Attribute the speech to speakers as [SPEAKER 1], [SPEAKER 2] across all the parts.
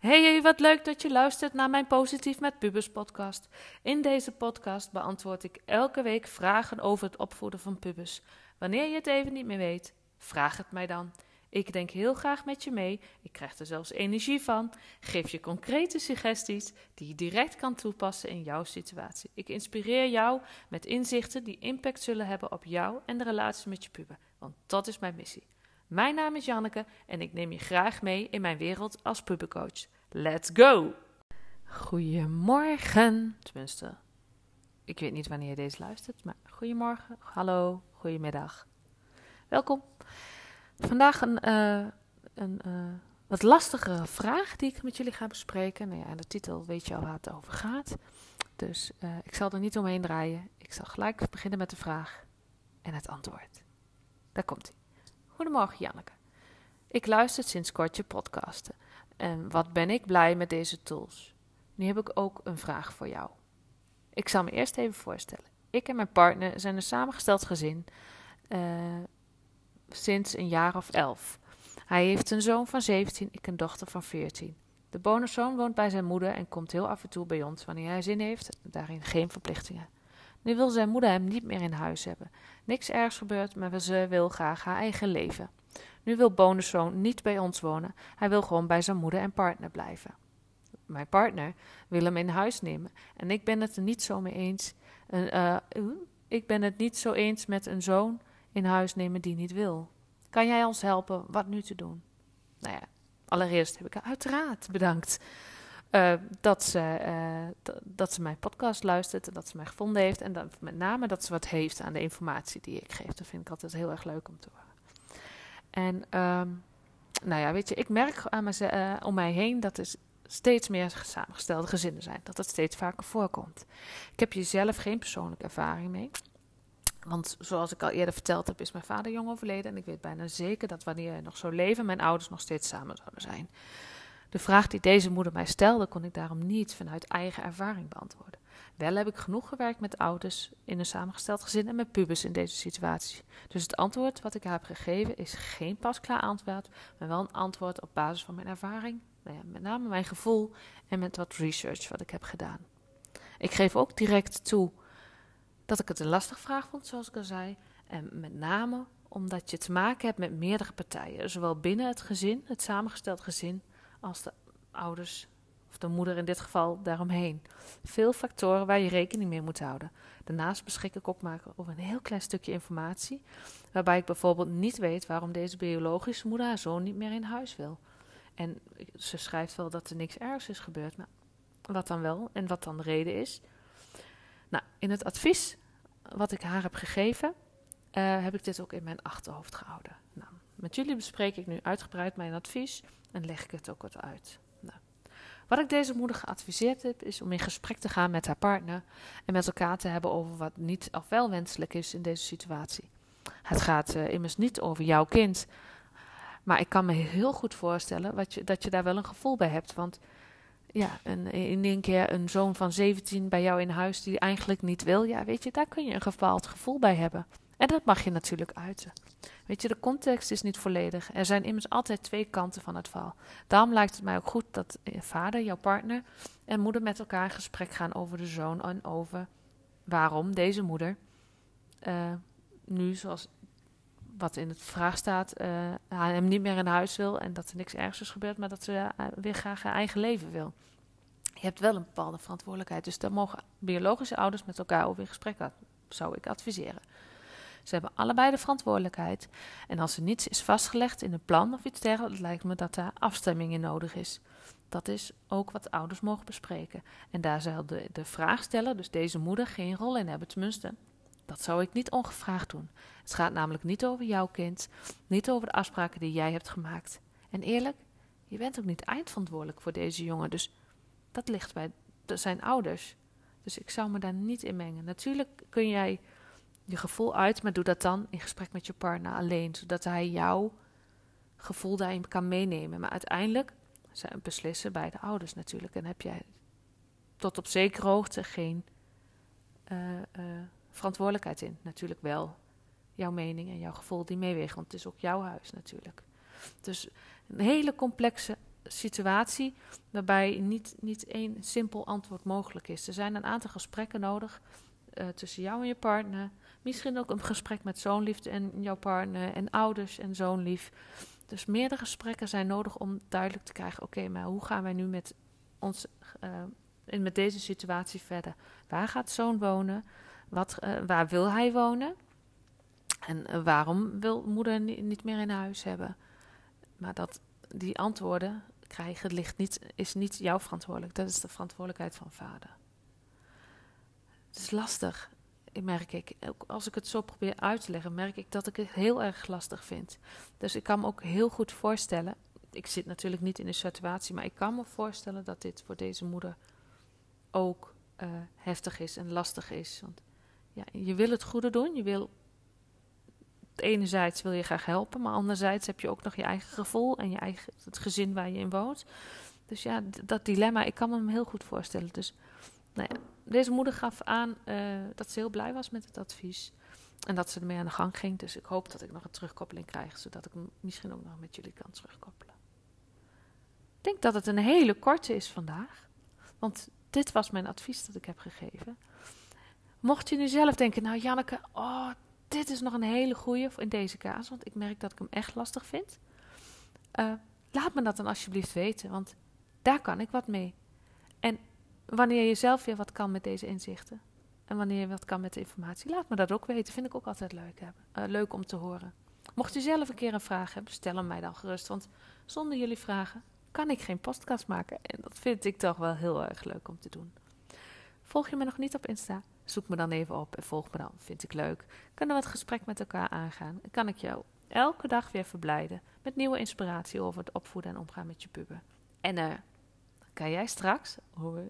[SPEAKER 1] Hey, wat leuk dat je luistert naar mijn Positief met Pubers podcast. In deze podcast beantwoord ik elke week vragen over het opvoeden van pubers. Wanneer je het even niet meer weet, vraag het mij dan. Ik denk heel graag met je mee. Ik krijg er zelfs energie van. Geef je concrete suggesties die je direct kan toepassen in jouw situatie. Ik inspireer jou met inzichten die impact zullen hebben op jou en de relatie met je puber. Want dat is mijn missie. Mijn naam is Janneke en ik neem je graag mee in mijn wereld als pubercoach. Let's go! Goedemorgen. Tenminste, ik weet niet wanneer je deze luistert, maar goedemorgen, hallo, goedemiddag. Welkom. Vandaag een, eh, een uh, wat lastigere vraag die ik met jullie ga bespreken. Nou ja, de titel weet je al waar het over gaat. Dus uh, ik zal er niet omheen draaien. Ik zal gelijk beginnen met de vraag en het antwoord. Daar komt hij. Goedemorgen Janneke. Ik luister sinds kort je podcasten. En wat ben ik blij met deze tools. Nu heb ik ook een vraag voor jou. Ik zal me eerst even voorstellen. Ik en mijn partner zijn een samengesteld gezin uh, sinds een jaar of elf. Hij heeft een zoon van 17, ik een dochter van 14. De bonuszoon woont bij zijn moeder en komt heel af en toe bij ons wanneer hij zin heeft, daarin geen verplichtingen. Nu wil zijn moeder hem niet meer in huis hebben. Niks ergs gebeurt, maar ze wil graag haar eigen leven. Nu wil bonuszoon niet bij ons wonen. Hij wil gewoon bij zijn moeder en partner blijven. Mijn partner wil hem in huis nemen. En ik ben het er niet zo mee eens. Uh, ik ben het niet zo eens met een zoon in huis nemen die niet wil. Kan jij ons helpen wat nu te doen? Nou ja, allereerst heb ik uiteraard bedankt. Uh, dat, ze, uh, dat ze mijn podcast luistert en dat ze mij gevonden heeft. En dat, met name dat ze wat heeft aan de informatie die ik geef. Dat vind ik altijd heel erg leuk om te horen. En um, nou ja, weet je, ik merk aan me, uh, om mij heen dat er steeds meer samengestelde gezinnen zijn. Dat het steeds vaker voorkomt. Ik heb hier zelf geen persoonlijke ervaring mee. Want zoals ik al eerder verteld heb, is mijn vader jong overleden. En ik weet bijna zeker dat wanneer hij nog zou leven, mijn ouders nog steeds samen zouden zijn. De vraag die deze moeder mij stelde, kon ik daarom niet vanuit eigen ervaring beantwoorden. Wel heb ik genoeg gewerkt met ouders in een samengesteld gezin en met pubers in deze situatie. Dus het antwoord wat ik haar heb gegeven is geen pasklaar antwoord, maar wel een antwoord op basis van mijn ervaring, nou ja, met name mijn gevoel en met wat research wat ik heb gedaan. Ik geef ook direct toe dat ik het een lastige vraag vond, zoals ik al zei, en met name omdat je te maken hebt met meerdere partijen, zowel binnen het gezin, het samengesteld gezin, als de ouders of de moeder in dit geval daaromheen. Veel factoren waar je rekening mee moet houden. Daarnaast beschik ik ook maar over een heel klein stukje informatie, waarbij ik bijvoorbeeld niet weet waarom deze biologische moeder haar zoon niet meer in huis wil. En ze schrijft wel dat er niks ergs is gebeurd, maar wat dan wel en wat dan de reden is. Nou, in het advies wat ik haar heb gegeven, uh, heb ik dit ook in mijn achterhoofd gehouden. Nou, met jullie bespreek ik nu uitgebreid mijn advies en leg ik het ook wat uit. Nou, wat ik deze moeder geadviseerd heb, is om in gesprek te gaan met haar partner en met elkaar te hebben over wat niet of wel wenselijk is in deze situatie. Het gaat uh, immers niet over jouw kind, maar ik kan me heel goed voorstellen wat je, dat je daar wel een gevoel bij hebt. Want ja, een, in één keer een zoon van 17 bij jou in huis die eigenlijk niet wil, ja, weet je, daar kun je een bepaald gevoel bij hebben. En dat mag je natuurlijk uiten. Weet je, de context is niet volledig. Er zijn immers altijd twee kanten van het verhaal. Daarom lijkt het mij ook goed dat vader, jouw partner en moeder met elkaar in gesprek gaan over de zoon en over waarom deze moeder uh, nu, zoals wat in het vraag staat, uh, hem niet meer in huis wil en dat er niks ergs is gebeurd, maar dat ze uh, weer graag haar eigen leven wil. Je hebt wel een bepaalde verantwoordelijkheid, dus daar mogen biologische ouders met elkaar over in gesprek gaan, zou ik adviseren. Ze hebben allebei de verantwoordelijkheid. En als er niets is vastgelegd in een plan of iets dergelijks, lijkt me dat daar afstemming in nodig is. Dat is ook wat ouders mogen bespreken. En daar zal de, de vraagsteller, dus deze moeder, geen rol in hebben. Tenminste, dat zou ik niet ongevraagd doen. Het gaat namelijk niet over jouw kind, niet over de afspraken die jij hebt gemaakt. En eerlijk, je bent ook niet eindverantwoordelijk voor deze jongen, dus dat ligt bij zijn ouders. Dus ik zou me daar niet in mengen. Natuurlijk kun jij je gevoel uit, maar doe dat dan in gesprek met je partner alleen, zodat hij jouw gevoel daarin kan meenemen. Maar uiteindelijk zijn beslissen beide ouders natuurlijk. En heb jij tot op zekere hoogte geen uh, uh, verantwoordelijkheid in. Natuurlijk wel jouw mening en jouw gevoel die meewegen, want het is ook jouw huis natuurlijk. Dus een hele complexe situatie waarbij niet, niet één simpel antwoord mogelijk is. Er zijn een aantal gesprekken nodig uh, tussen jou en je partner. Misschien ook een gesprek met zoonliefde en jouw partner en ouders en zoonlief. Dus meerdere gesprekken zijn nodig om duidelijk te krijgen: oké, maar hoe gaan wij nu met ons uh, met deze situatie verder? Waar gaat zoon wonen? Wat, uh, waar wil hij wonen? En waarom wil moeder niet meer in huis hebben? Maar dat die antwoorden krijgen ligt niet, is niet jouw verantwoordelijk. Dat is de verantwoordelijkheid van vader. Het is lastig, merk ik. Ook als ik het zo probeer uit te leggen, merk ik dat ik het heel erg lastig vind. Dus ik kan me ook heel goed voorstellen. Ik zit natuurlijk niet in de situatie, maar ik kan me voorstellen dat dit voor deze moeder ook uh, heftig is en lastig is. Want ja, je wil het goede doen, je wil enerzijds wil je graag helpen, maar anderzijds heb je ook nog je eigen gevoel en je eigen, het gezin waar je in woont. Dus ja, dat dilemma, ik kan me hem heel goed voorstellen. Dus nou ja, deze moeder gaf aan uh, dat ze heel blij was met het advies. En dat ze ermee aan de gang ging. Dus ik hoop dat ik nog een terugkoppeling krijg, zodat ik hem misschien ook nog met jullie kan terugkoppelen. Ik denk dat het een hele korte is vandaag. Want dit was mijn advies dat ik heb gegeven. Mocht je nu zelf denken, nou Janneke, oh, dit is nog een hele goeie in deze kaas, want ik merk dat ik hem echt lastig vind. Uh, laat me dat dan alsjeblieft weten, want daar kan ik wat mee. En wanneer je zelf weer wat kan met deze inzichten, en wanneer je wat kan met de informatie, laat me dat ook weten. Vind ik ook altijd leuk, hebben. Uh, leuk om te horen. Mocht je zelf een keer een vraag hebben, stel hem mij dan gerust, want zonder jullie vragen kan ik geen podcast maken. En dat vind ik toch wel heel erg leuk om te doen. Volg je me nog niet op Insta? Zoek me dan even op en volg me dan. Vind ik leuk. Kunnen we het gesprek met elkaar aangaan? Kan ik jou elke dag weer verblijden met nieuwe inspiratie over het opvoeden en omgaan met je puber. En uh, kan jij straks,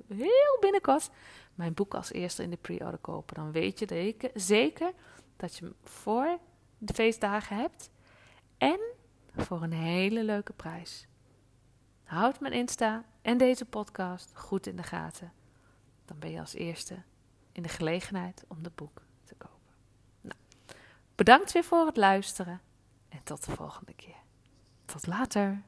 [SPEAKER 1] heel binnenkort, mijn boek als eerste in de pre-order kopen. Dan weet je zeker dat je hem voor de feestdagen hebt en voor een hele leuke prijs. Houd mijn Insta en deze podcast goed in de gaten. Dan ben je als eerste in de gelegenheid om de boek te kopen. Nou, bedankt weer voor het luisteren en tot de volgende keer. Tot later.